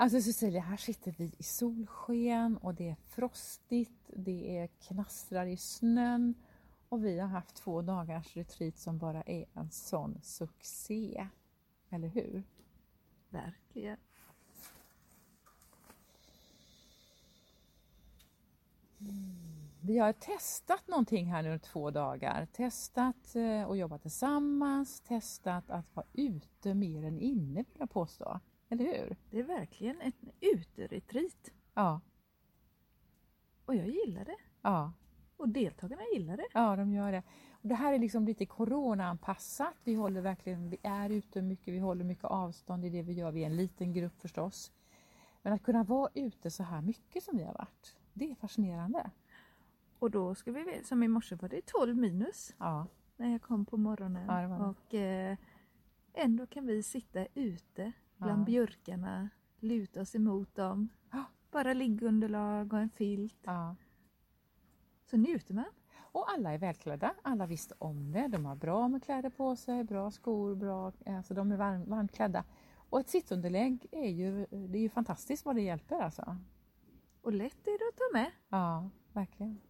Alltså Cecilia, här sitter vi i solsken och det är frostigt, det är knastrar i snön och vi har haft två dagars retreat som bara är en sån succé. Eller hur? Verkligen. Vi har testat någonting här nu två dagar. Testat eh, att jobba tillsammans, testat att vara ute mer än inne vill jag påstå. Eller hur? Det är verkligen ett uteretreat. Ja, Och jag gillar det. ja, Och deltagarna gillar det. ja de gör det. Och det här är liksom lite coronaanpassat. Vi håller verkligen, vi är ute mycket, vi håller mycket avstånd i det vi gör. Vi är en liten grupp förstås. Men att kunna vara ute så här mycket som vi har varit, det är fascinerande. Och då ska vi som i morse var det 12 minus Ja, när jag kom på morgonen. Ja, det var det. Och eh, ändå kan vi sitta ute bland Ja. björkarna, luta oss emot dem. Bara liggunderlag och en filt. ja. Så njuter man. Och alla är välklädda, alla visste om det. De har bra med kläder på sig, bra skor, bra, alltså de är varm, varmklädda. Och ett sittunderlägg är ju, det är ju fantastiskt vad det hjälper alltså. Och lätt är det att ta med. Ja, verkligen.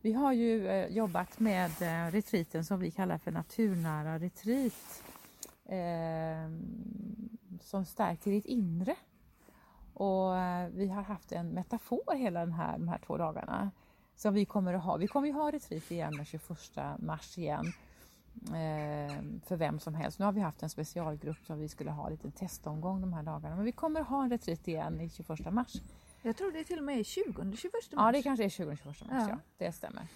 Vi har ju eh, jobbat med eh, retreaten som vi kallar för naturnära retreat. Eh, som stärker ditt inre. Och eh, vi har haft en metafor hela den här, de här två dagarna. Som vi kommer att ha. Vi kommer ju ha retreat igen den 21 mars igen. Eh, för vem som helst. Nu har vi haft en specialgrupp som vi skulle ha en liten testomgång de här dagarna. Men vi kommer att ha en retreat igen i 21 mars. Jag tror det till och med är 20 21 mars. Ja, det kanske är 20 21 mars, ja. Ja. Det stämmer.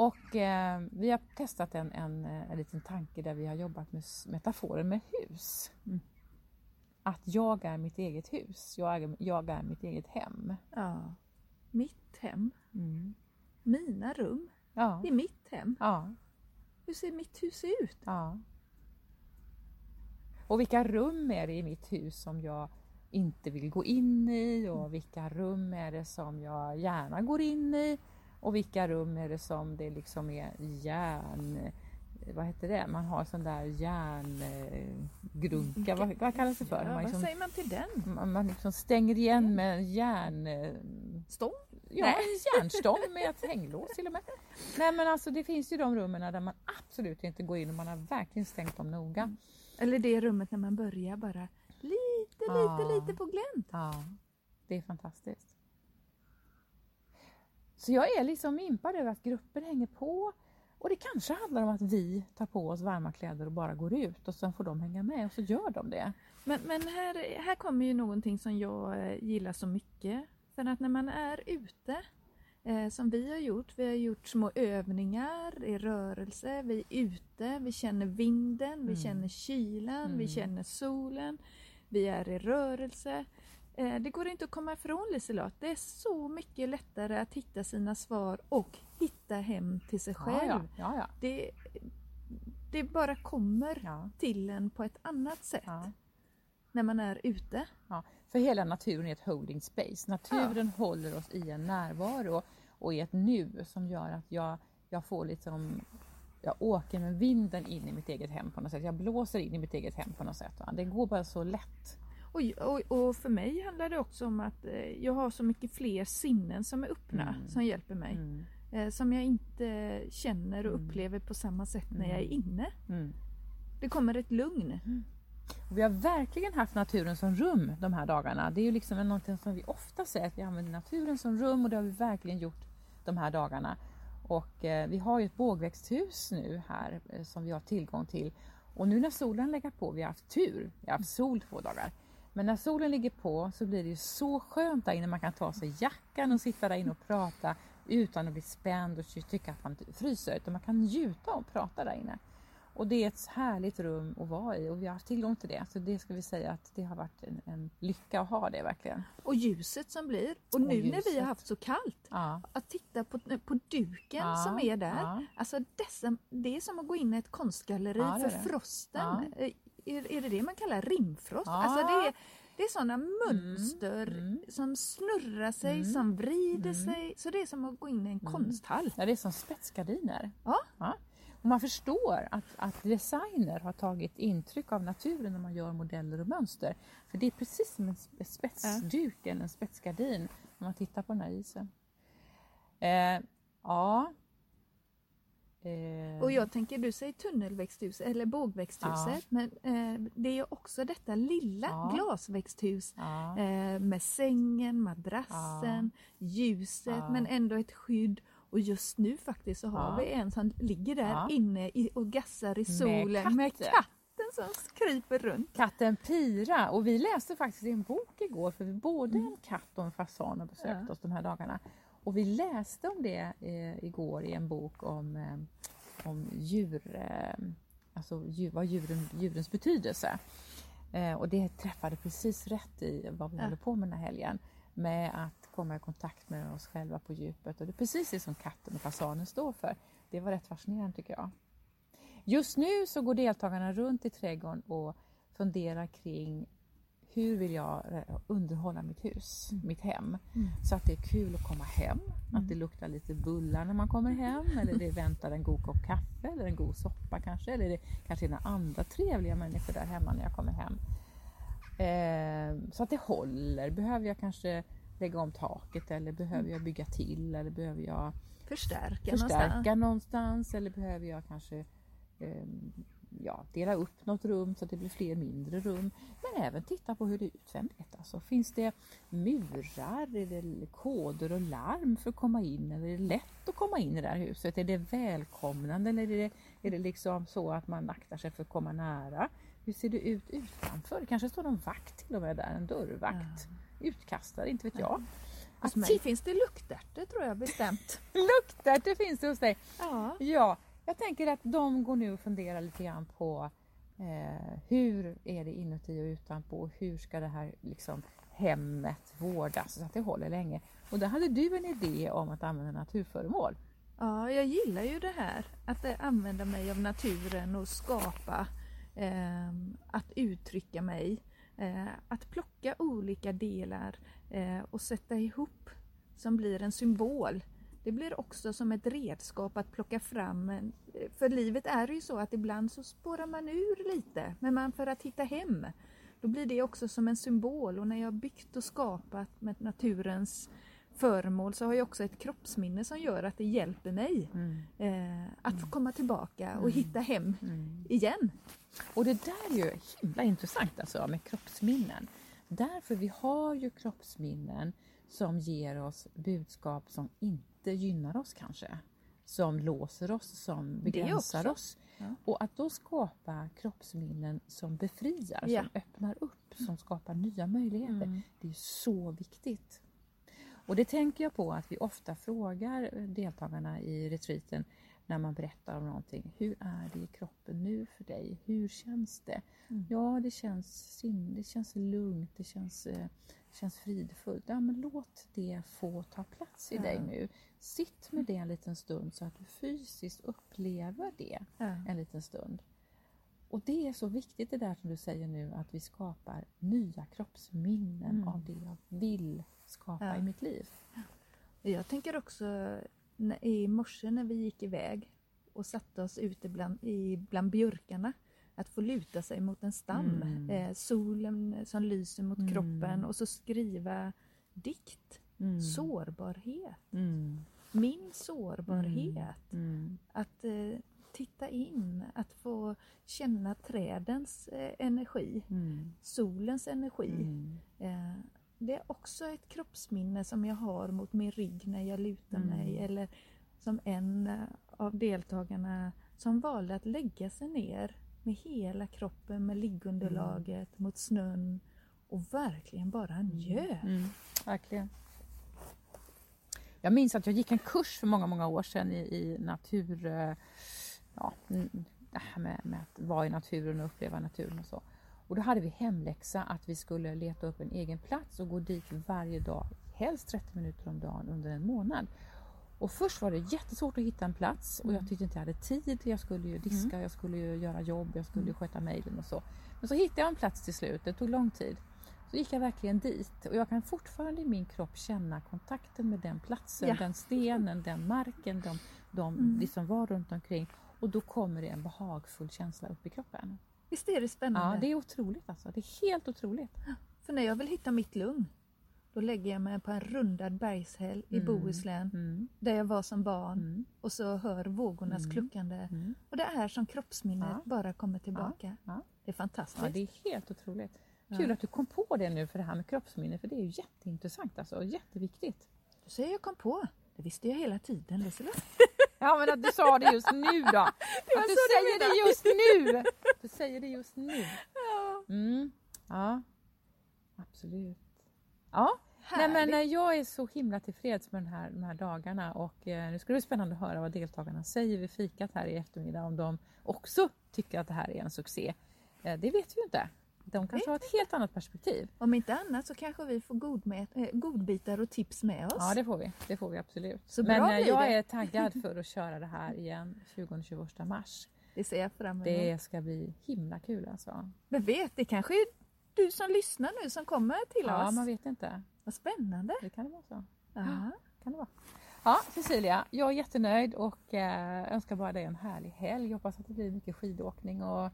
Och eh, vi har testat en, en, eh, en liten tanke där vi har jobbat med metaforer med hus. Mm. Att jag är mitt eget hus, jag är, jag är mitt eget hem. Ja. Mitt hem. Mm. Mina rum. Ja, Det är mitt hem. ja, Hur ser mitt hus ut? ja. Och vilka rum är det i mitt hus som jag inte vill gå in i och vilka rum är det som jag gärna går in i och vilka rum är det som det liksom är järn... Vad heter det? Man har sån där järngrunka, vad, vad kallas det för? Ja, man, vad liksom, säger man till den? man, man liksom stänger igen med en järn... Stång? Ja, en järnstång med ett hänglås till och med. Nej men alltså det finns ju de rummen där man absolut inte går in och man har verkligen stängt dem noga. Eller det rummet när man börjar bara lite, Ja. lite, lite på glänt. Ja, det är fantastiskt. Så jag är liksom impad över att gruppen hänger på och det kanske handlar om att vi tar på oss varma kläder och bara går ut och sen får de hänga med och så gör de det. Men, men här, här kommer ju någonting som jag eh, gillar så mycket. För att när man är ute, eh, som vi har gjort, vi har gjort små övningar i rörelse, vi är ute, vi känner vinden, vi Mm. känner kylan, Mm. vi känner solen, vi är i rörelse. Eh, det går inte att komma ifrån Liselott, det är så mycket lättare att hitta sina svar och hitta hem till sig själv. Ja, ja, ja, Det, det bara kommer till en på ett annat sätt när man är ute. För hela naturen är ett holding space. Naturen håller oss i en närvaro och i ett nu som gör att jag, jag får liksom jag åker med vinden in i mitt eget hem på något sätt. Jag blåser in i mitt eget hem på något sätt. Det går bara så lätt. Och, och, och för mig handlar det också om att eh, jag har så mycket fler sinnen som är öppna Mm. som hjälper mig. Mm. Eh, som jag inte känner och Mm. upplever på samma sätt när jag är Mm. inne. Mm. Det kommer ett lugn. Vi har verkligen haft naturen som rum de här dagarna. Det är ju liksom något som vi ofta säger att vi använder naturen som rum och det har vi verkligen gjort de här dagarna. Och eh, vi har ju ett bågväxthus nu här eh, som vi har tillgång till. Och nu när solen lägger på, vi har haft tur, vi har haft sol två dagar. Men när solen ligger på så blir det ju så skönt där inne. Man kan ta sig jackan och sitta där inne och prata utan att bli spänd och tycka att man fryser. Utan man kan njuta och prata där inne. Och det är ett härligt rum att vara i och vi har haft tillgång till det. Så det ska vi säga att det har varit en, en lycka att ha det verkligen. Och ljuset som blir. Och nu när vi har haft så kallt, Ja. att titta på, på duken Ja, som är där. ja. Alltså dessa, det är som att gå in i ett konstgalleri för frosten. Är, är det det man kallar rimfrost? Ja. Alltså det är, det är sådana mönster mm. som snurrar sig, Mm. som vrider Mm. sig. Så det är som att gå in i en Mm. konsthall. ja, det är som spetsgardiner. Ja. Och man förstår att, att designer har tagit intryck av naturen när man gör modeller och mönster. För det är precis som en spetsduk ja. eller en spetsgardin när man tittar på den här isen. Eh, ja. Eh. Och jag tänker, du säger tunnelväxthus eller bågväxthuset, ja. men eh, det är ju också detta lilla ja. glasväxthus ja. eh, med sängen, madrassen, ljuset men ändå ett skydd. Och just nu faktiskt så har vi en som ligger där inne i, och gassar i solen med, katten som kryper runt. Katten Pira och vi läste faktiskt en bok igår för vi både mm. en katt och en fasan har besökt oss de här dagarna. Och vi läste om det eh, igår i en bok om, eh, om djur, eh, alltså djur, vad djuren, djurens betydelse. Eh, och det träffade precis rätt i vad vi ja. håller på med den här helgen. Med att komma i kontakt med oss själva på djupet och det är precis det som katten och fasanen står för. Det var rätt fascinerande tycker jag. Just nu så går deltagarna runt i trädgården och funderar kring hur vill jag eh, underhålla mitt hus, mm. mitt hem? Mm. Så att det är kul att komma hem, mm. att det luktar lite bullar när man kommer hem eller det väntar en god kopp kaffe eller en god soppa kanske eller det kanske är några andra trevliga människor där hemma när jag kommer hem. Eh, så att det håller. Behöver jag kanske lägga om taket eller behöver mm. jag bygga till eller behöver jag förstärka, förstärka någonstans. någonstans eller behöver jag kanske eh, ja, dela upp något rum så att det blir fler mindre rum. Men även titta på hur det är utvändigt. Alltså, finns det murar, är det koder och larm för att komma in? Eller är det lätt att komma in i det här huset? Är det välkomnande eller är det, är det liksom så att man aktar sig för att komma nära? Hur ser det ut utanför? Kanske står någon vakt till och med där, en dörrvakt. Ja. Utkastare, inte vet jag. Hos mig finns det luktärtor tror jag bestämt. luktärtor finns det hos dig? Ja. ja. Jag tänker att de går nu och funderar lite grann på eh, hur är det inuti och utanpå? Hur ska det här liksom, hemmet vårdas så att det håller länge? Och där hade du en idé om att använda naturföremål. Ja, jag gillar ju det här att eh, använda mig av naturen och skapa, eh, att uttrycka mig, eh, att plocka olika delar eh, och sätta ihop som blir en symbol det blir också som ett redskap att plocka fram. För livet är ju så att ibland så spårar man ur lite, men man för att hitta hem, då blir det också som en symbol och när jag byggt och skapat med naturens föremål så har jag också ett kroppsminne som gör att det hjälper mig mm. eh, att mm. komma tillbaka och mm. hitta hem mm. igen. Och det där är ju himla intressant alltså med kroppsminnen. Därför vi har ju kroppsminnen som ger oss budskap som inte gynnar oss kanske. Som låser oss, som begränsar oss. Ja. Och att då skapa kroppsminnen som befriar, ja. som öppnar upp, som skapar nya möjligheter. Mm. Det är så viktigt. Och det tänker jag på att vi ofta frågar deltagarna i retreaten när man berättar om någonting. Hur är det i kroppen nu för dig? Hur känns det? Mm. Ja, det känns, det känns lugnt, det känns, eh, känns fridfullt. Ja, men låt det få ta plats i ja. dig nu. Sitt med det en liten stund så att du fysiskt upplever det ja. en liten stund. Och det är så viktigt det där som du säger nu att vi skapar nya kroppsminnen mm. av det jag vill skapa ja. i mitt liv. Jag tänker också i morse när vi gick iväg och satte oss ute bland, i, bland björkarna att få luta sig mot en stam, mm. eh, solen som lyser mot mm. kroppen och så skriva dikt, mm. sårbarhet. Mm. Min sårbarhet. Mm. Mm. Att eh, titta in, att få känna trädens eh, energi, solens energi. Eh, det är också ett kroppsminne som jag har mot min rygg när jag lutar mig eller som en eh, av deltagarna som valde att lägga sig ner med hela kroppen med liggunderlaget mm. mot snön och verkligen bara mm. njöt. Mm. Verkligen. Jag minns att jag gick en kurs för många, många år sedan i, i natur... Eh, ja, det här med, med, att vara i naturen och uppleva naturen och så. Och då hade vi hemläxa att vi skulle leta upp en egen plats och gå dit varje dag, helst 30 minuter om dagen under en månad. Och först var det jättesvårt att hitta en plats och jag mm. tyckte inte jag hade tid. Jag skulle ju diska, mm. jag skulle ju göra jobb, jag skulle ju mm. sköta mejlen och så. Men så hittade jag en plats till slut, det tog lång tid. Så gick jag verkligen dit och jag kan fortfarande i min kropp känna kontakten med den platsen, ja. den stenen, den marken, de, de, mm. det som var runt omkring. och då kommer det en behagfull känsla upp i kroppen. Visst är det spännande? Ja, det är otroligt alltså. Det är helt otroligt. För när jag vill hitta mitt lugn, då lägger jag mig på en rundad bergshäll i Mm. Bohuslän, Mm. där jag var som barn Mm. och så hör vågornas Mm. kluckande. Mm. Och det är som kroppsminnet Ja. bara kommer tillbaka. ja. Det är fantastiskt. Ja, det är helt otroligt. Ja. Kul att du kom på det nu för det här med kroppsminne, för det är ju jätteintressant alltså, och jätteviktigt. Du säger jag kom på. Det visste jag hela tiden Liselott. Ja men att du sa det just nu då! Att du säger det just nu! Du säger det just nu. Ja, Mm. Ja, absolut. Ja, nej men eh, jag är så himla tillfreds med den här, de här dagarna och eh, nu ska det bli spännande att höra vad deltagarna säger vid fikat här i eftermiddag om de också tycker att det här är en succé. Eh, det vet vi ju inte. De kanske har ett helt annat perspektiv. Om inte annat så kanske vi får godmet, eh, godbitar och tips med oss. Ja det får vi, det får vi absolut. Så Men eh, jag det. är taggad för att köra det här igen 20-21 mars. Det ser jag fram emot. Det ska bli himla kul alltså. Men vet, det kanske är du som lyssnar nu som kommer till Ja, oss. man vet inte. Vad spännande. Det kan det vara så. Ja. Kan det vara. Ja, Cecilia, jag är jättenöjd och eh, önskar bara dig en härlig helg. Jag hoppas att det blir mycket skidåkning. Och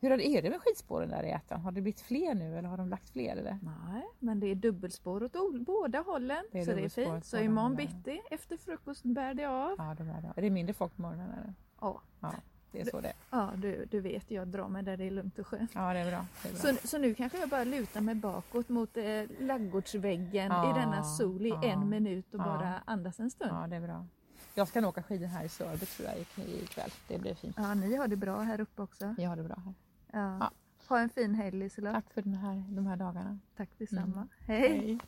hur är det, det med skidspåren där i ettan? Har det blivit fler nu eller har de lagt fler? Eller? Nej, men det är dubbelspår åt båda hållen. Det så det är fint. Så imorgon bitti efter frukost bär det av. Ja, de är det. Är det mindre folk på morgonen? Eller? Ja, Ja, det är så det är. ja du, du vet, jag drar mig där det är lugnt och skönt. Ja, det är bra. Det är bra. Så, så nu kanske jag bara lutar mig bakåt mot eh, laggårdsväggen Ja, i denna sol i ja, en minut och ja. bara andas en stund. Ja, det är bra. Jag ska nog åka skidor här i Sörby tror jag ik- ikväll. Det blir fint. Ja, ni har det bra här uppe också. Jag har det bra här. Ja. Ja. Ha en fin helg Liselott. Tack för den här, de här dagarna. Tack detsamma. Mm. Hej. Hej.